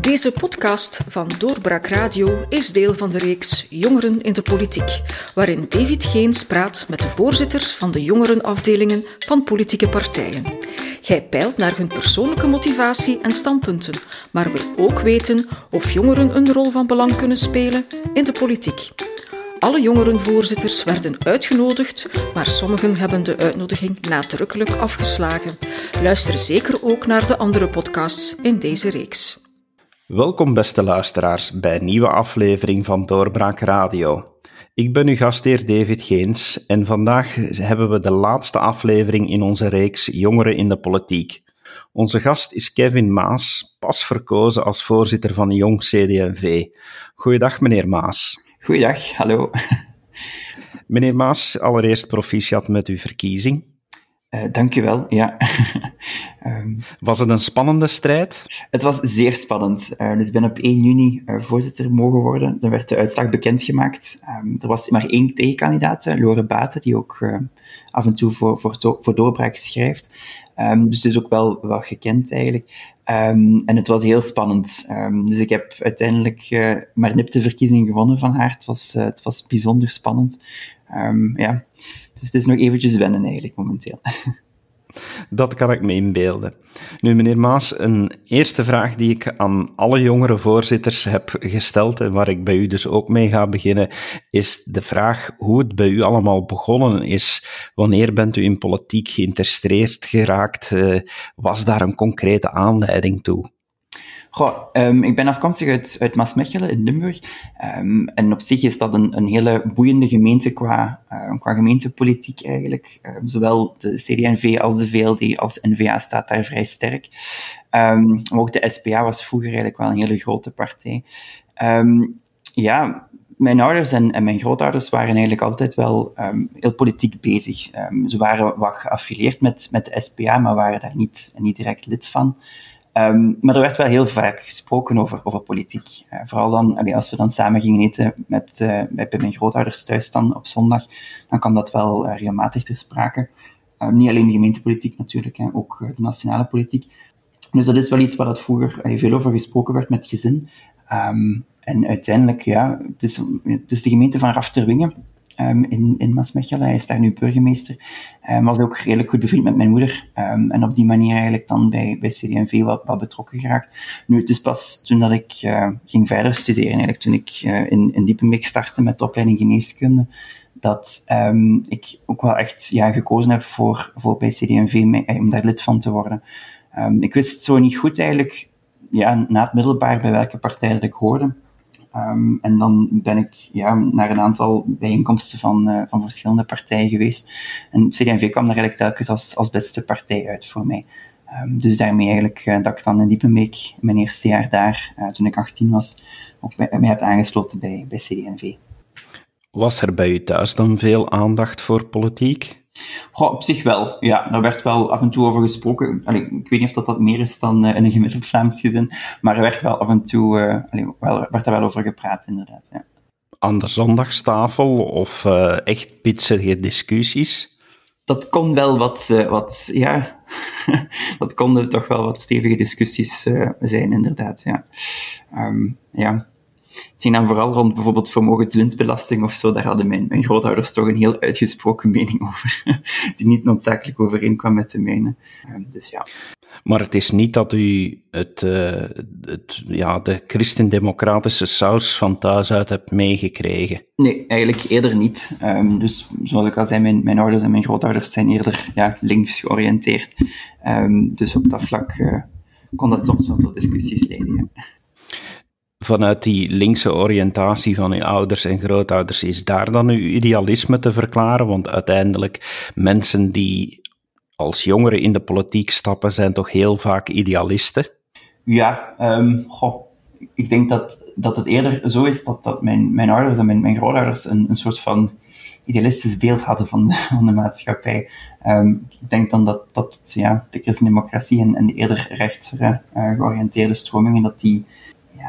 Deze podcast van Doorbraak Radio is deel van de reeks Jongeren in de Politiek, waarin David Geens praat met de voorzitters van de jongerenafdelingen van politieke partijen. Hij peilt naar hun persoonlijke motivatie en standpunten, maar wil ook weten of jongeren een rol van belang kunnen spelen in de politiek. Alle jongerenvoorzitters werden uitgenodigd, maar sommigen hebben de uitnodiging nadrukkelijk afgeslagen. Luister zeker ook naar de andere podcasts in deze reeks. Welkom, beste luisteraars, bij een nieuwe aflevering van Doorbraak Radio. Ik ben uw gastheer David Geens en vandaag hebben we de laatste aflevering in onze reeks Jongeren in de Politiek. Onze gast is Kevin Maas, pas verkozen als voorzitter van Jong CD&V. Goeiedag, meneer Maas. Goeiedag, hallo. Meneer Maas, allereerst proficiat met uw verkiezing. Uh, dank u wel, ja. um, was het een spannende strijd? Het was zeer spannend. Uh, dus ik ben op 1 juni uh, voorzitter mogen worden. Dan werd de uitslag bekendgemaakt. Um, er was maar één tegenkandidaat, Lore Baten, die ook af en toe voor, voor, voor doorbraak schrijft. Um, dus het is ook wel wel gekend eigenlijk. Um, en het was heel spannend. Um, dus ik heb uiteindelijk uh, maar nip de verkiezing gewonnen van haar. Het was, uh, het was bijzonder spannend. ja. Dus het is nog eventjes wennen eigenlijk momenteel. Dat kan ik me inbeelden. Nu, meneer Maas, een eerste vraag die ik aan alle jongere voorzitters heb gesteld en waar ik bij u dus ook mee ga beginnen, is de vraag hoe het bij u allemaal begonnen is. Wanneer bent u in politiek geïnteresseerd geraakt? Uh, was daar een concrete aanleiding toe? Goh, um, ik ben afkomstig uit, uit Maasmechelen in Limburg. Um, en op zich is dat een, een hele boeiende gemeente qua, uh, qua gemeentepolitiek eigenlijk. Um, zowel de CD&V als de VLD als NVA staat daar vrij sterk. maar ook de SPA was vroeger eigenlijk wel een hele grote partij. ja, mijn ouders en, mijn grootouders waren eigenlijk altijd wel heel politiek bezig. Ze waren wat geaffilieerd met, met de SPA, maar waren daar niet, niet direct lid van. Um, maar er werd wel heel vaak gesproken over, over politiek. Vooral dan, als we dan samen gingen eten met, mijn grootouders thuis dan op zondag, dan kwam dat wel uh, regelmatig ter sprake. Um, niet alleen de gemeentepolitiek natuurlijk, hè, ook de nationale politiek. Dus dat is wel iets waar dat vroeger veel over gesproken werd met gezin. Um, en uiteindelijk, ja, het is, het is de gemeente van Rafterwingen um, in, in Maasmechelen. Hij is daar nu burgemeester. Um, was ook redelijk goed bevriend met mijn moeder. Um, en op die manier eigenlijk dan bij, bij CD&V wat, wat betrokken geraakt. Nu, het is pas toen dat ik uh, ging verder studeren, eigenlijk toen ik uh, in, in Diepenbeek startte met de opleiding geneeskunde, dat ik ook wel echt ja, gekozen heb voor, voor bij CD&V om daar lid van te worden. Ik wist zo niet goed eigenlijk, ja, na het middelbaar, bij welke partij dat ik hoorde. Um, en dan ben ik ja, naar een aantal bijeenkomsten van, uh, van verschillende partijen geweest. En CD&V kwam daar eigenlijk telkens als, als beste partij uit voor mij. Um, dus daarmee eigenlijk uh, dat ik dan in Diepenbeek, mijn eerste jaar daar, uh, toen ik 18 was, ook mij heb aangesloten bij, bij CD&V. Was er bij u thuis dan veel aandacht voor politiek? Goh, op zich wel, ja. Daar werd wel af en toe over gesproken. Allee, ik weet niet of dat, dat meer is dan uh, in een gemiddeld Vlaams gezin, maar er werd wel af en toe uh, allee, wel, werd er wel over gepraat, inderdaad. Ja. Aan de zondagstafel of uh, echt pitsige discussies? Dat kon wel wat, wat ja, dat konden toch wel wat stevige discussies zijn, inderdaad, ja. Um, ja. Het ging dan vooral rond bijvoorbeeld vermogenswinstbelasting of zo. Daar hadden mijn, mijn grootouders toch een heel uitgesproken mening over, die niet noodzakelijk overeenkwam met de mijne. Ehm, dus ja. Maar het is niet dat u het, uh, het, ja, de christendemocratische saus van thuis uit hebt meegekregen? Nee, eigenlijk eerder niet. Um, dus zoals ik al zei, mijn, mijn ouders en mijn grootouders zijn eerder ja, links georiënteerd. Um, dus op dat vlak uh, kon dat soms wel tot discussies leiden. Ja vanuit die linkse oriëntatie van uw ouders en grootouders, is daar dan uw idealisme te verklaren? Want uiteindelijk, mensen die als jongeren in de politiek stappen, zijn toch heel vaak idealisten? Ja, um, goh, ik denk dat, dat het eerder zo is dat, dat mijn, mijn ouders en mijn, mijn grootouders een, soort van idealistisch beeld hadden van de, van de maatschappij. Um, ik denk dan dat, dat ja, de christendemocratie en, en de eerder rechtsere uh, georiënteerde stromingen, dat die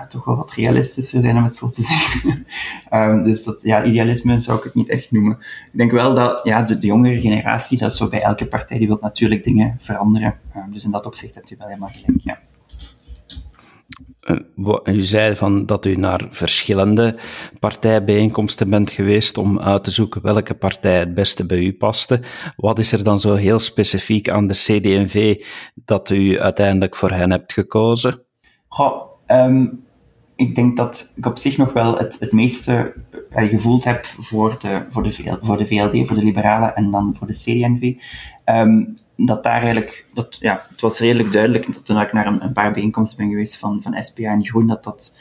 ja, toch wel wat realistischer zijn, om het zo te zeggen. um, dus dat, ja, idealisme zou ik het niet echt noemen. Ik denk wel dat ja, de, de jongere generatie, dat is zo bij elke partij, die wil natuurlijk dingen veranderen. Um, dus in dat opzicht hebt u wel helemaal gelijk, ja. U zei van dat u naar verschillende partijbijeenkomsten bent geweest om uit te zoeken welke partij het beste bij u paste. Wat is er dan zo heel specifiek aan de CD&V dat u uiteindelijk voor hen hebt gekozen? Goh, ehm, ik denk dat ik op zich nog wel het, het meeste uh, gevoeld heb voor de, voor, de, voor de VLD, voor de Liberalen en dan voor de CD&V. Ehm, dat daar eigenlijk, dat, ja, het was redelijk duidelijk toen ik naar een, een, paar bijeenkomsten ben geweest van, van SPA en Groen, dat dat,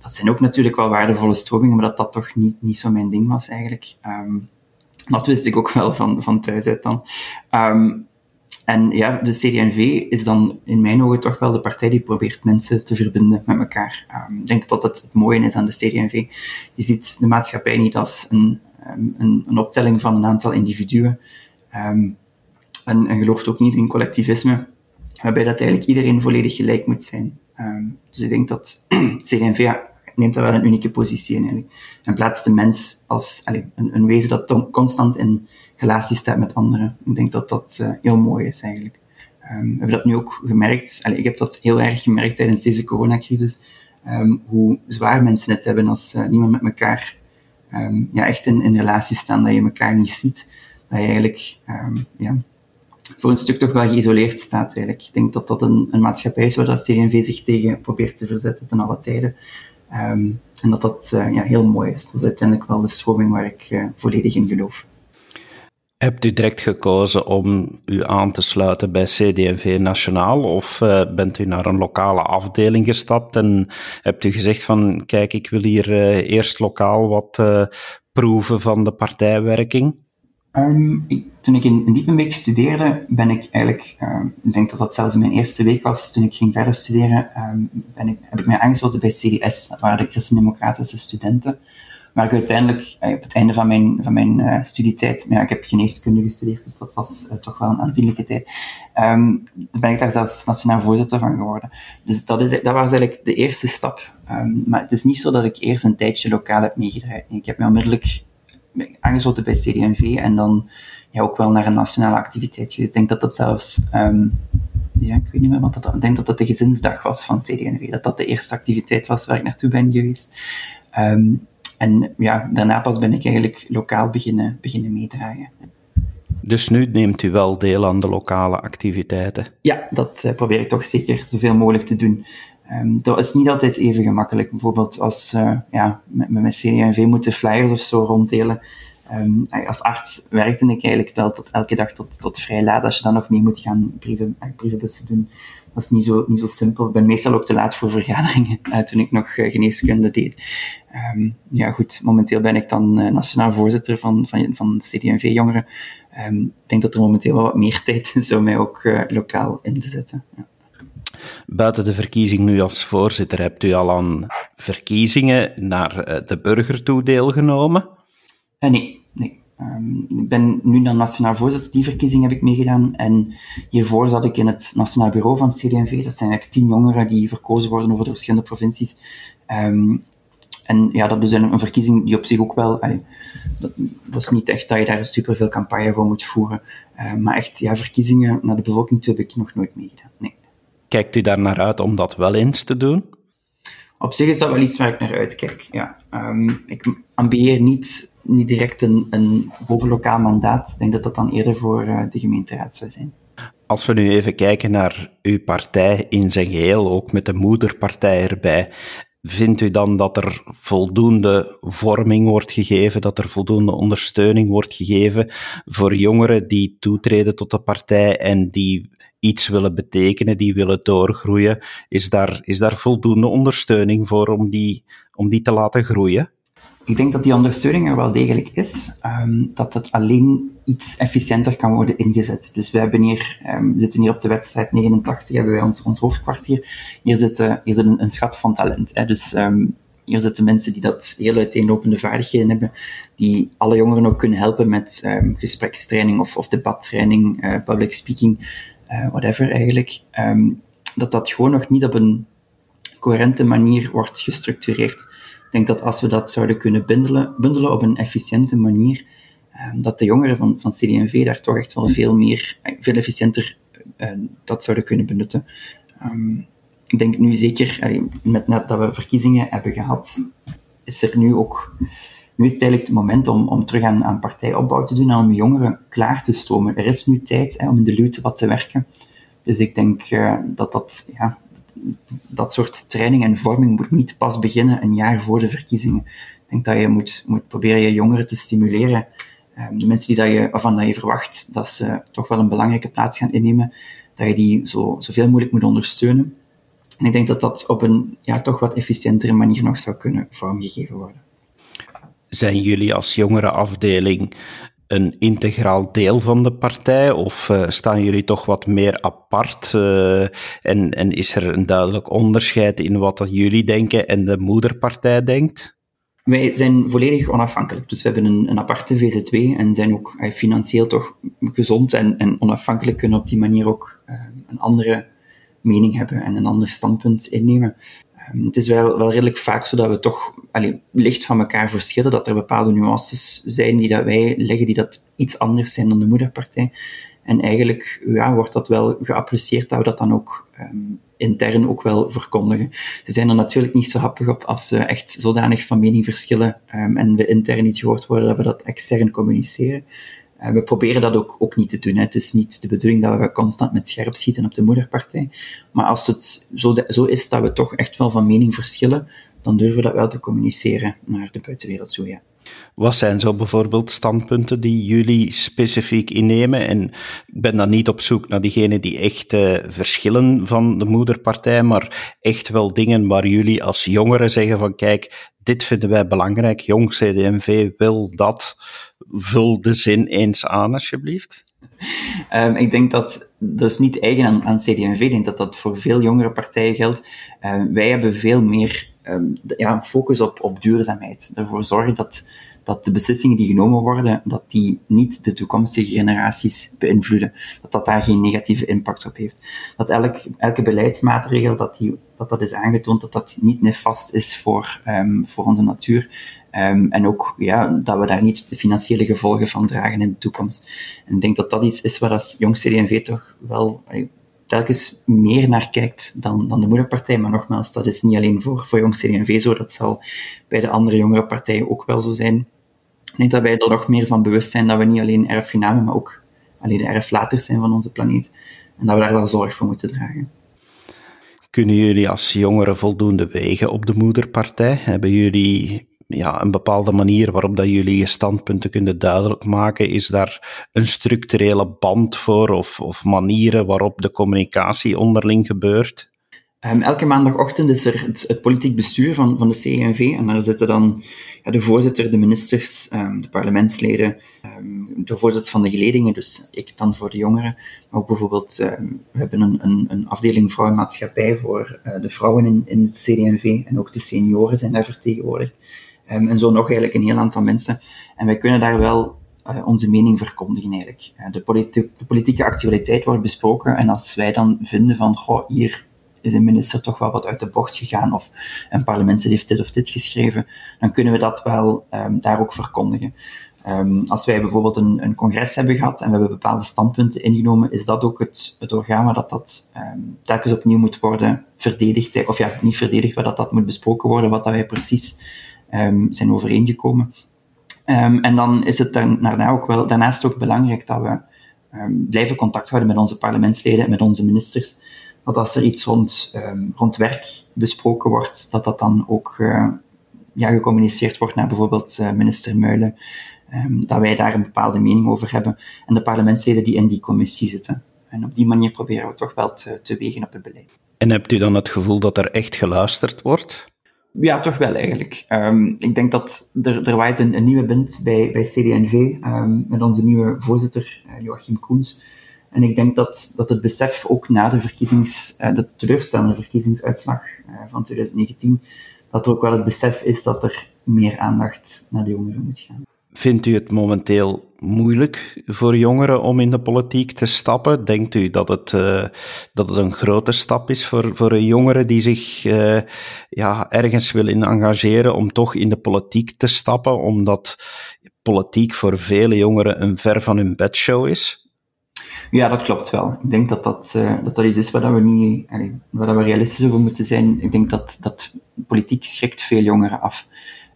dat zijn ook natuurlijk wel waardevolle stromingen, maar dat dat toch niet, niet zo mijn ding was eigenlijk. Um, dat wist ik ook wel van, van thuis uit dan. Um, en ja, de CD&V is dan in mijn ogen toch wel de partij die probeert mensen te verbinden met elkaar. Um, ik denk dat dat het mooie is aan de CD&V. Je ziet de maatschappij niet als een, een, een optelling van een aantal individuen. Um, en, gelooft ook niet in collectivisme, waarbij dat eigenlijk iedereen volledig gelijk moet zijn. Dus ik denk dat CD&V neemt daar wel een unieke positie in eigenlijk. En plaatst de mens als een, een wezen dat constant in relatie staat met anderen. Ik denk dat dat uh, heel mooi is eigenlijk. Um, we hebben dat nu ook gemerkt. Ik heb dat heel erg gemerkt tijdens deze coronacrisis. Um, hoe zwaar mensen het hebben als uh, niemand met elkaar um, ja, echt in, in relatie staan, dat je elkaar niet ziet. Dat je eigenlijk ja, voor een stuk toch wel geïsoleerd staat eigenlijk. Ik denk dat dat een, een maatschappij is waar dat CD&V zich tegen probeert te verzetten ten alle tijden. En dat dat uh, ja, heel mooi is. Dat is uiteindelijk wel de stroming waar ik volledig in geloof. Hebt u direct gekozen om u aan te sluiten bij CD&V Nationaal of uh, bent u naar een lokale afdeling gestapt en hebt u gezegd van kijk, ik wil hier eerst lokaal wat proeven van de partijwerking? Um, ik, toen ik in, Diepenbeek studeerde, ben ik eigenlijk, um, ik denk dat dat zelfs in mijn eerste week was, toen ik ging verder studeren, um, ben ik, heb ik mij aangesloten bij CDS, dat waren de Christen-Democratische Studenten. Maar ik uiteindelijk, uh, op het einde van mijn, van mijn uh, studietijd, ja, ik heb geneeskunde gestudeerd, dus dat was uh, toch wel een aanzienlijke tijd, um, ben ik daar zelfs nationaal voorzitter van geworden. Dus dat, is, dat was eigenlijk de eerste stap. Um, maar het is niet zo dat ik eerst een tijdje lokaal heb meegedraaid. Ik heb me onmiddellijk aangesloten bij CD&V en dan ja, ook wel naar een nationale activiteit. Ik denk dat dat zelfs, um, ja, ik weet niet meer wat dat, ik denk dat dat de gezinsdag was van CD&V, dat dat de eerste activiteit was waar ik naartoe ben geweest. En ja, daarna pas ben ik eigenlijk lokaal beginnen, beginnen meedragen. Dus nu neemt u wel deel aan de lokale activiteiten? Ja, dat uh, probeer ik toch zeker zoveel mogelijk te doen. Um, dat is niet altijd even gemakkelijk. Bijvoorbeeld als uh, ja, met, met CD&V moeten flyers of zo ronddelen. Um, als arts werkte ik eigenlijk wel tot elke dag tot, tot vrij laat. Als je dan nog mee moet gaan brieven, uh, brievenbussen doen, dat is niet zo, niet zo simpel. Ik ben meestal ook te laat voor vergaderingen, uh, toen ik nog geneeskunde deed. Um, ja goed, momenteel ben ik dan nationaal voorzitter van, van, van CD&V-jongeren. ik denk dat er momenteel wel wat meer tijd is om mij ook lokaal in te zetten. Ja. Buiten de verkiezing nu als voorzitter, hebt u al aan verkiezingen naar eh, de burger toe deelgenomen? Uh, nee, nee. Um, ik ben nu dan nationaal voorzitter. Die verkiezing heb ik meegedaan. En hiervoor zat ik in het Nationaal Bureau van CD&V. Dat zijn eigenlijk tien jongeren die verkozen worden over de verschillende provincies. Um, en ja, dat is een, een, verkiezing die op zich ook wel... Allee, dat, dat, is niet echt dat je daar superveel campagne voor moet voeren. Uh, maar echt, ja, verkiezingen naar de bevolking toe heb ik nog nooit meegedaan. Nee. Kijkt u daar naar uit om dat wel eens te doen? Op zich is dat wel iets waar ik naar uitkijk, ja. Um, ik ambieer niet, niet direct een, een bovenlokaal mandaat. Ik denk dat dat dan eerder voor uh, de gemeenteraad zou zijn. Als we nu even kijken naar uw partij in zijn geheel, ook met de moederpartij erbij, vindt u dan dat er voldoende vorming wordt gegeven, dat er voldoende ondersteuning wordt gegeven voor jongeren die toetreden tot de partij en die iets willen betekenen, die willen doorgroeien, is daar, is daar voldoende ondersteuning voor om die, om die te laten groeien? Ik denk dat die ondersteuning er wel degelijk is, um, dat het alleen iets efficiënter kan worden ingezet. Dus we hebben hier, um, zitten hier op de wedstrijd 89, hebben wij ons, hoofdkwartier. Hier zit, een, een schat van talent. Hè. Dus um, hier zitten mensen die dat heel uiteenlopende vaardigheden hebben, die alle jongeren ook kunnen helpen met gesprekstraining of, of debattraining, uh, public speaking uh, whatever eigenlijk, dat dat gewoon nog niet op een coherente manier wordt gestructureerd. Ik denk dat als we dat zouden kunnen bundelen, bundelen op een efficiënte manier, um, dat de jongeren van, van CD&V daar toch echt wel veel meer, veel efficiënter uh, dat zouden kunnen benutten. Um, ik denk nu zeker, met net dat we verkiezingen hebben gehad, is er nu ook nu is het eigenlijk het moment om, om terug aan, aan partijopbouw te doen en om jongeren klaar te stomen. Er is nu tijd hè, om in de luwte wat te werken. Dus ik denk uh, dat dat, ja, dat soort training en vorming moet niet pas beginnen een jaar voor de verkiezingen. Ik denk dat je moet, moet proberen je jongeren te stimuleren. Um, de mensen die dat je, waarvan dat je verwacht dat ze toch wel een belangrijke plaats gaan innemen, dat je die zo, zoveel mogelijk moet ondersteunen. En ik denk dat dat op een ja, toch wat efficiëntere manier nog zou kunnen vormgegeven worden. Zijn jullie als jongere afdeling een integraal deel van de partij of uh, staan jullie toch wat meer apart uh, en, en is er een duidelijk onderscheid in wat jullie denken en de moederpartij denkt? Wij zijn volledig onafhankelijk, dus we hebben een, een aparte VZW en zijn ook uh, financieel toch gezond en, en onafhankelijk kunnen op die manier ook een andere mening hebben en een ander standpunt innemen. Ehm, het is wel, wel redelijk vaak zo dat we toch licht van elkaar verschillen, dat er bepaalde nuances zijn die dat wij leggen, die dat iets anders zijn dan de moederpartij. En eigenlijk ja, wordt dat wel geapprecieerd dat we dat dan ook um, intern ook wel verkondigen. Ze zijn er natuurlijk niet zo happig op als we echt zodanig van mening verschillen um, en we intern niet gehoord worden dat we dat extern communiceren. Uh, we proberen dat ook, ook niet te doen. Hè. Het is niet de bedoeling dat we constant met scherp schieten op de moederpartij. Maar als het zo, zo is dat we toch echt wel van mening verschillen, dan durven we dat wel te communiceren naar de buitenwereld toe, ja. Wat zijn zo bijvoorbeeld standpunten die jullie specifiek innemen? En ik ben dan niet op zoek naar diegenen die echt uh, verschillen van de moederpartij, maar echt wel dingen waar jullie als jongeren zeggen van kijk, dit vinden wij belangrijk, jong CDMV wil dat. Vul de zin eens aan, alsjeblieft. Um, ik denk dat, dat is niet eigen aan, aan CD&V, ik denk dat dat voor veel jongere partijen geldt. Um, wij hebben veel meer um, ja, focus op, op duurzaamheid. Ervoor zorgen dat, dat de beslissingen die genomen worden, dat die niet de toekomstige generaties beïnvloeden. Dat dat daar geen negatieve impact op heeft. Dat elk, elke beleidsmaatregel, dat, die, dat dat is aangetoond, dat dat niet nefast is voor, voor onze natuur. Um, en ook ja, dat we daar niet de financiële gevolgen van dragen in de toekomst. En ik denk dat dat iets is waar als jong CD&V toch wel telkens meer naar kijkt dan, dan de moederpartij. Maar nogmaals, dat is niet alleen voor, voor jong CD&V zo, dat zal bij de andere jongere partijen ook wel zo zijn. Ik denk dat wij er nog meer van bewust zijn dat we niet alleen erfgenamen, maar ook alleen de erflaters zijn van onze planeet. En dat we daar wel zorg voor moeten dragen. Kunnen jullie als jongeren voldoende wegen op de moederpartij? Hebben jullie ja, een bepaalde manier waarop dat jullie je standpunten kunnen duidelijk maken? Is daar een structurele band voor of, of manieren waarop de communicatie onderling gebeurt? Um, elke maandagochtend is er het, politiek bestuur van, van de CNV en daar zitten dan ja, de voorzitter, de ministers, um, de parlementsleden, um, de voorzitter van de geledingen, dus ik dan voor de jongeren, maar ook bijvoorbeeld, we hebben een, een, een afdeling vrouwenmaatschappij voor uh, de vrouwen in, in het CDMV en ook de senioren zijn daar vertegenwoordigd. Um, en zo nog eigenlijk een heel aantal mensen. En wij kunnen daar wel uh, onze mening verkondigen eigenlijk. Uh, de, politi de, politieke actualiteit wordt besproken en als wij dan vinden van, goh, hier is een minister toch wel wat uit de bocht gegaan of een parlementslid heeft dit of dit geschreven, dan kunnen we dat wel um, daar ook verkondigen. Um, als wij bijvoorbeeld een, een, congres hebben gehad en we hebben bepaalde standpunten ingenomen, is dat ook het, het orgaan dat, dat telkens opnieuw moet worden verdedigd, of ja, niet verdedigd, maar dat dat moet besproken worden, wat dat wij precies um, zijn overeengekomen. Um, en dan is het ook wel, daarnaast ook belangrijk dat we um, blijven contact houden met onze parlementsleden en met onze ministers. Dat als er iets rond, werk besproken wordt, dat dat dan ook uh, ja, gecommuniceerd wordt naar bijvoorbeeld uh, minister Muilen. dat wij daar een bepaalde mening over hebben. En de parlementsleden die in die commissie zitten. En op die manier proberen we toch wel te, te wegen op het beleid. En hebt u dan het gevoel dat er echt geluisterd wordt? Ja, toch wel eigenlijk. Um, ik denk dat er, er waait een, een nieuwe wind bij, bij CD&V ehm, met onze nieuwe voorzitter uh, Joachim Koens. En ik denk dat, dat het besef ook na de, verkiezings, uh, de teleurstellende verkiezingsuitslag uh, van 2019, dat er ook wel het besef is dat er meer aandacht naar de jongeren moet gaan. Vindt u het momenteel moeilijk voor jongeren om in de politiek te stappen? Denkt u dat het, uh, dat het een grote stap is voor, voor een jongere die zich uh, ja, ergens wil in engageren om toch in de politiek te stappen, omdat politiek voor vele jongeren een ver van hun bedshow is? Ja, dat klopt wel. Ik denk dat dat, uh, dat, dat iets is waar we niet, waar we realistisch over moeten zijn. Ik denk dat, dat politiek schrikt veel jongeren af.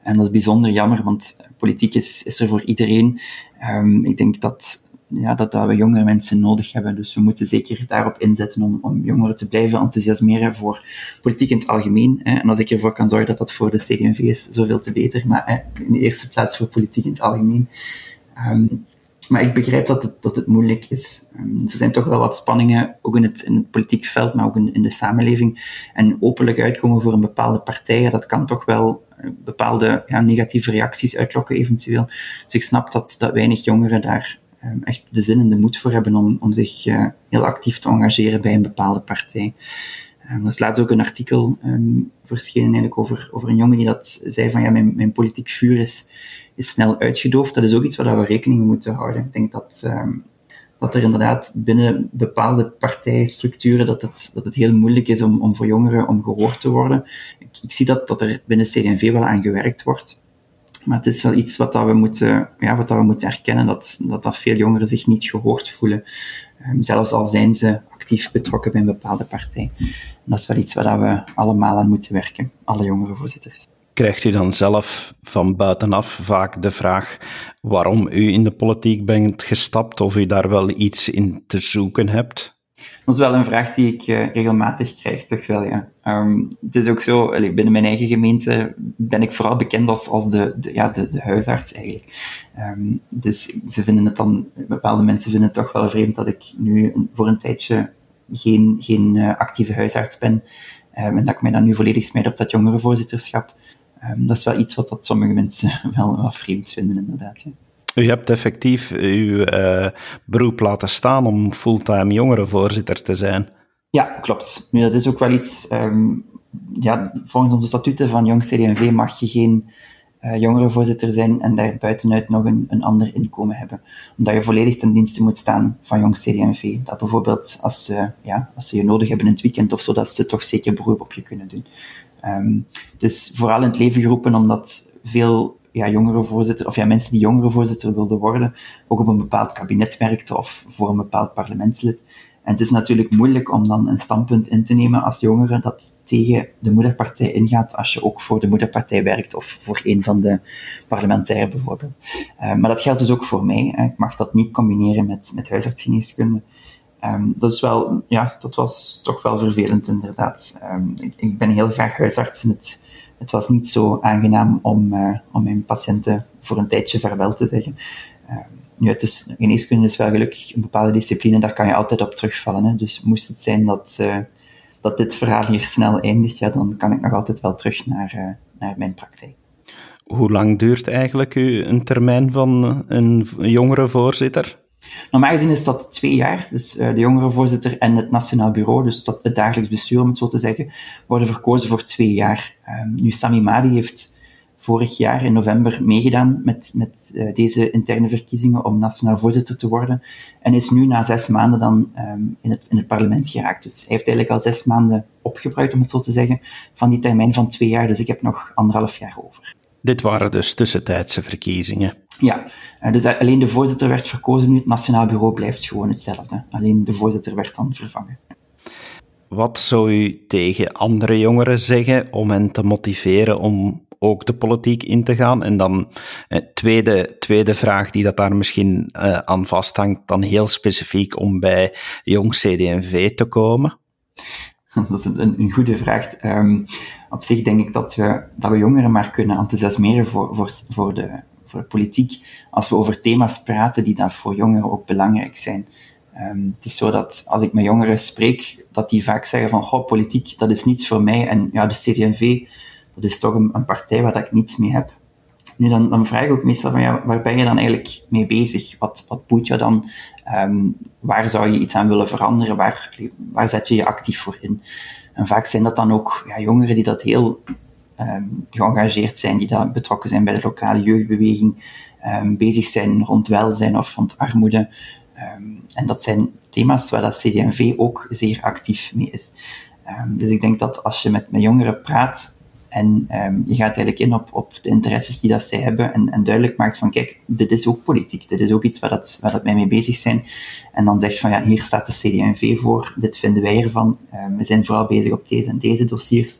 En dat is bijzonder jammer, want politiek is, is er voor iedereen. Um, ik denk dat, ja, dat, dat we jongere mensen nodig hebben. Dus we moeten zeker daarop inzetten om, om jongeren te blijven enthousiasmeren voor politiek in het algemeen. Hè. En als ik ervoor kan zorgen dat dat voor de CD&V is, zoveel te beter. Maar hè, in de eerste plaats voor politiek in het algemeen. Um, maar ik begrijp dat het, dat het moeilijk is. Um, er zijn toch wel wat spanningen, ook in het, in het politiek veld, maar ook in, de samenleving. En openlijk uitkomen voor een bepaalde partij, dat kan toch wel eh, bepaalde ja, negatieve reacties uitlokken eventueel. Dus ik snap dat, dat weinig jongeren daar um, echt de zin en de moed voor hebben om, om zich uh, heel actief te engageren bij een bepaalde partij. Um, er is laatst ook een artikel verschenen eigenlijk over, over een jongen die dat zei van ja, mijn, mijn politiek vuur is, is snel uitgedoofd. Dat is ook iets waar we rekening moeten houden. Ik denk dat, um, dat er inderdaad binnen bepaalde partijstructuren dat het, dat het heel moeilijk is om, om voor jongeren om gehoord te worden. Ik, ik zie dat, dat er binnen CD&V wel aan gewerkt wordt. Maar het is wel iets wat, dat we, moeten, ja, wat dat we moeten erkennen, dat, dat, dat veel jongeren zich niet gehoord voelen. Um, zelfs al zijn ze actief betrokken bij een bepaalde partij. En dat is wel iets waar we allemaal aan moeten werken, alle jongere voorzitters. Krijgt u dan zelf van buitenaf vaak de vraag waarom u in de politiek bent gestapt of u daar wel iets in te zoeken hebt? Dat is wel een vraag die ik uh, regelmatig krijg, toch wel, ja. Um, het is ook zo, binnen mijn eigen gemeente ben ik vooral bekend als, als de, de ja, de, de huisarts, eigenlijk. Um, dus ze vinden het dan, bepaalde mensen vinden het toch wel vreemd dat ik nu voor een tijdje geen, geen uh, actieve huisarts ben. Um, en dat ik mij dan nu volledig smijt op dat jongerenvoorzitterschap. Dat is wel iets wat dat sommige mensen wel vreemd vinden, inderdaad. Ja. U hebt effectief uw uh, beroep laten staan om fulltime jongerenvoorzitter te zijn. Ja, klopt. Nu, dat is ook wel iets... Um, ja, volgens onze statuten van Jong CD&V mag je geen uh, jongerenvoorzitter zijn en daar buitenuit nog een, een ander inkomen hebben. Omdat je volledig ten dienste moet staan van Jong CD&V. Dat bijvoorbeeld als ze, ja, als ze je nodig hebben in het weekend of zo, dat ze toch zeker beroep op je kunnen doen. Um, dus vooral in het leven geroepen omdat veel ja, jongerenvoorzitter, of ja, mensen die jongerenvoorzitter wilden worden, ook op een bepaald kabinet werkten of voor een bepaald parlementslid. En het is natuurlijk moeilijk om dan een standpunt in te nemen als jongere dat tegen de moederpartij ingaat als je ook voor de moederpartij werkt of voor een van de parlementairen bijvoorbeeld. Uh, maar dat geldt dus ook voor mij. Ik mag dat niet combineren met, met huisartsgeneeskunde. Um, dat is wel, ja, dat was toch wel vervelend inderdaad. Um, ik, ik, ben heel graag huisarts en het, het was niet zo aangenaam om, uh, om mijn patiënten voor een tijdje vaarwel te zeggen. Um, nu, het is, geneeskunde is wel gelukkig een bepaalde discipline, daar kan je altijd op terugvallen. Hè. Dus moest het zijn dat, uh, dat dit verhaal hier snel eindigt, ja, dan kan ik nog altijd wel terug naar, naar mijn praktijk. Hoe lang duurt eigenlijk een termijn van een jongere voorzitter? Normaal gezien is dat twee jaar. Dus uh, de jongerenvoorzitter en het Nationaal Bureau, dus dat, het dagelijks bestuur, om het zo te zeggen, worden verkozen voor twee jaar. Um, nu, Sami Madi heeft vorig jaar in november meegedaan met, met uh, deze interne verkiezingen om nationaal voorzitter te worden. En is nu na zes maanden dan um, in, het, in het parlement geraakt. Dus hij heeft eigenlijk al zes maanden opgebruikt, om het zo te zeggen, van die termijn van twee jaar. Dus ik heb nog anderhalf jaar over. Dit waren dus tussentijdse verkiezingen. Ja, uh, dus alleen de voorzitter werd verkozen nu, het Nationaal Bureau blijft gewoon hetzelfde. Alleen de voorzitter werd dan vervangen. Wat zou u tegen andere jongeren zeggen om hen te motiveren om ook de politiek in te gaan? En dan eh, tweede, tweede vraag die dat daar misschien uh, aan vasthangt, dan heel specifiek om bij Jong CD&V te komen? Dat is een, een goede vraag. Um, op zich denk ik dat we, dat we jongeren maar kunnen enthousiasmeren voor, voor, voor, de, voor de politiek als we over thema's praten die dan voor jongeren ook belangrijk zijn. Um, het is zo dat als ik met jongeren spreek, dat die vaak zeggen van, goh, politiek, dat is niets voor mij. En ja, de CD&V, dat is toch een, een partij waar ik niets mee heb. Nu, dan, dan vraag ik ook meestal van, ja, waar ben je dan eigenlijk mee bezig? Wat, wat boeit je dan? Um, waar zou je iets aan willen veranderen? Waar, waar zet je je actief voor in? En vaak zijn dat dan ook ja, jongeren die dat heel um, geëngageerd zijn, die dat betrokken zijn bij de lokale jeugdbeweging, um, bezig zijn rond welzijn of rond armoede. Um, en dat zijn thema's waar dat CD&V ook zeer actief mee is. dus ik denk dat als je met, met jongeren praat, En ehm, je gaat eigenlijk in op, op de interesses die dat zij hebben en, en duidelijk maakt van, kijk, dit is ook politiek. Dit is ook iets waar, dat, waar dat wij mee bezig zijn. En dan zegt van, ja, hier staat de CD&V voor, dit vinden wij ervan. Um, we zijn vooral bezig op deze en deze dossiers.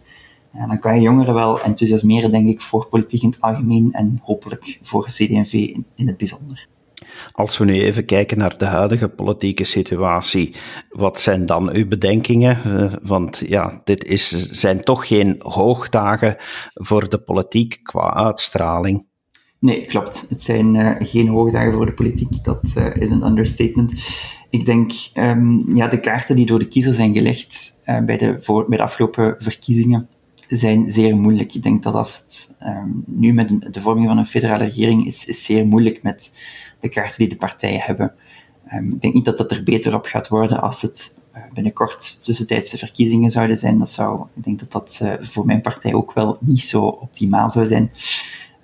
En dan kan je jongeren wel enthousiasmeren, denk ik, voor politiek in het algemeen en hopelijk voor CD&V in het bijzonder. Als we nu even kijken naar de huidige politieke situatie, wat zijn dan uw bedenkingen? Uh, want ja, dit is, zijn toch geen hoogdagen voor de politiek qua uitstraling. Nee, klopt. Het zijn uh, geen hoogdagen voor de politiek. Dat uh, is een understatement. Ik denk, um, ja, de kaarten die door de kiezer zijn gelegd bij, de, voor, bij de afgelopen verkiezingen zijn zeer moeilijk. Ik denk dat als het um, nu met de vorming van een federale regering is, is zeer moeilijk met de kaarten die de partijen hebben. Um, ik denk niet dat dat er beter op gaat worden als het uh, binnenkort tussentijdse verkiezingen zouden zijn. Dat zou, ik denk dat dat uh, voor mijn partij ook wel niet zo optimaal zou zijn.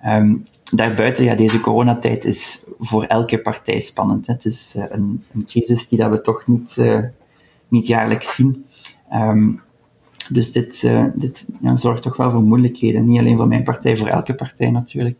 Um, daarbuiten, ja, deze coronatijd is voor elke partij spannend. Het is uh, een, een, crisis die dat we toch niet, niet jaarlijks zien. Dus dit, dit ja, zorgt toch wel voor moeilijkheden. Niet alleen voor mijn partij, voor elke partij natuurlijk.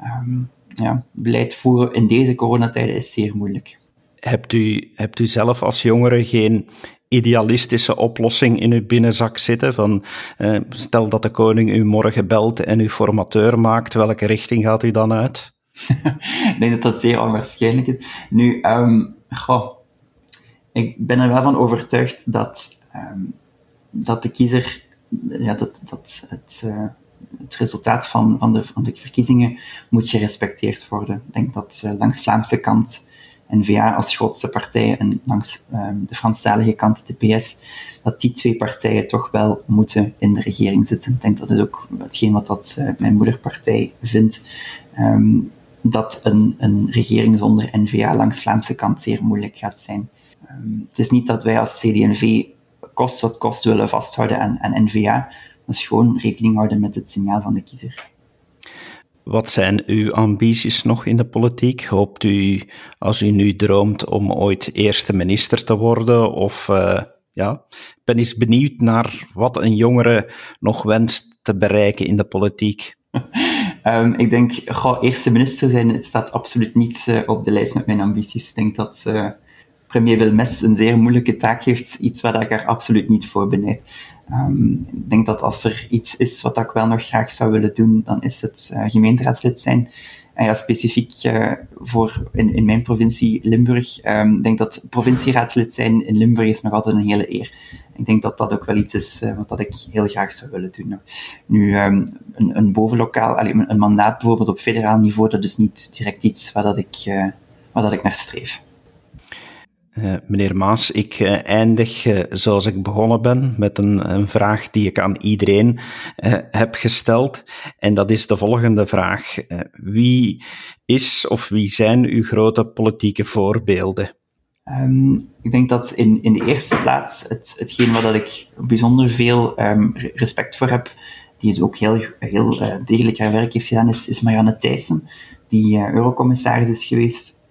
Um, ja, beleid voeren in deze coronatijden is zeer moeilijk. Hebt u, hebt u zelf als jongere geen idealistische oplossing in uw binnenzak zitten? Van, eh, stel dat de koning u morgen belt en u formateur maakt, welke richting gaat u dan uit? ik denk dat dat zeer onwaarschijnlijk is. Nu, um, goh, ik ben er wel van overtuigd dat, um, dat de kiezer, ja, dat, dat het, uh, het resultaat van, van, de, van de verkiezingen moet gerespecteerd worden. Ik denk dat uh, langs Vlaamse kant N-VA als grootste partij en langs um, de Franstalige kant de PS, dat die twee partijen toch wel moeten in de regering zitten. Ik denk dat is ook hetgeen wat dat, uh, mijn moederpartij vindt. Um, dat een, een regering zonder N-VA langs Vlaamse kant zeer moeilijk gaat zijn. Um, het is niet dat wij als CD&V kost wat kost willen vasthouden aan, aan N-VA, dus gewoon rekening houden met het signaal van de kiezer. Wat zijn uw ambities nog in de politiek? Hoopt u, als u nu droomt, om ooit eerste minister te worden? Of uh, ja, ik ben eens benieuwd naar wat een jongere nog wenst te bereiken in de politiek. um, ik denk, goh, eerste minister zijn, het staat absoluut niet uh, op de lijst met mijn ambities. Ik denk dat uh, premier Wilmes een zeer moeilijke taak heeft, iets waar ik er absoluut niet voor benijd. Um, ik denk dat als er iets is wat ik wel nog graag zou willen doen, dan is het uh, gemeenteraadslid zijn. En ja, specifiek uh, voor in, in mijn provincie Limburg, um, ik denk dat provincieraadslid zijn in Limburg is nog altijd een hele eer. Ik denk dat dat ook wel iets is uh, wat dat ik heel graag zou willen doen. Nu, um, een, een bovenlokaal, allee, een mandaat bijvoorbeeld op federaal niveau, dat is niet direct iets waar dat ik, waar dat ik naar streef. Uh, meneer Maas, ik uh, eindig uh, zoals ik begonnen ben met een, een, vraag die ik aan iedereen heb gesteld. En dat is de volgende vraag. wie is of wie zijn uw grote politieke voorbeelden? Um, ik denk dat in, in de eerste plaats het, hetgeen waar dat ik bijzonder veel um, respect voor heb, die het ook heel, heel degelijk haar werk heeft gedaan, is, is Marianne Thijssen, die eurocommissaris is geweest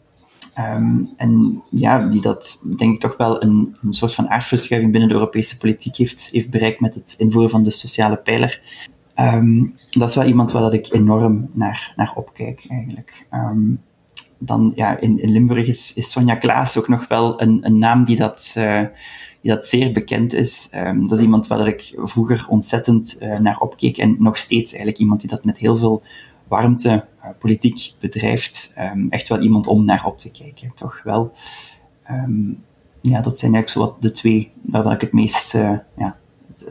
Um, en ja, die dat denk ik toch wel een, een soort van aardverschuiving binnen de Europese politiek heeft, heeft bereikt met het invoeren van de sociale pijler. Um, dat is wel iemand waar dat ik enorm naar, naar opkijk, eigenlijk. Um, dan, ja, in, in Limburg is, is Sonja Klaas ook nog wel een, een naam die dat, uh, die dat zeer bekend is. Dat is iemand waar dat ik vroeger ontzettend uh, naar opkeek en nog steeds eigenlijk iemand die dat met heel veel warmte politiek bedrijft, um, echt wel iemand om naar op te kijken. Toch wel. Um, ja, dat zijn eigenlijk zo wat de twee waar ik het meest, uh, ja,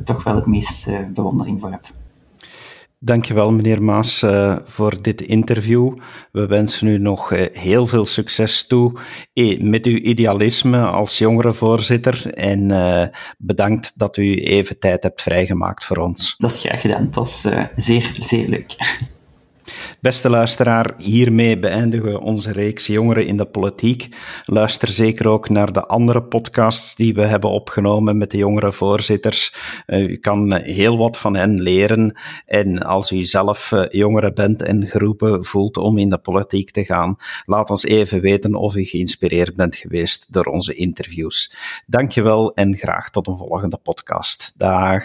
toch wel het meest uh, bewondering voor heb. Dankjewel, meneer Maas, uh, voor dit interview. We wensen u nog uh, heel veel succes toe eh, met uw idealisme als jongere voorzitter. En uh, bedankt dat u even tijd hebt vrijgemaakt voor ons. Dat is graag gedaan. Dat was zeer, zeer leuk. Beste luisteraar, hiermee beëindigen we onze reeks Jongeren in de Politiek. Luister zeker ook naar de andere podcasts die we hebben opgenomen met de jongere voorzitters. Uh, u kan heel wat van hen leren. En als u zelf uh, jongere bent en geroepen voelt om in de politiek te gaan, laat ons even weten of u geïnspireerd bent geweest door onze interviews. Dankjewel en graag tot een volgende podcast. Dag.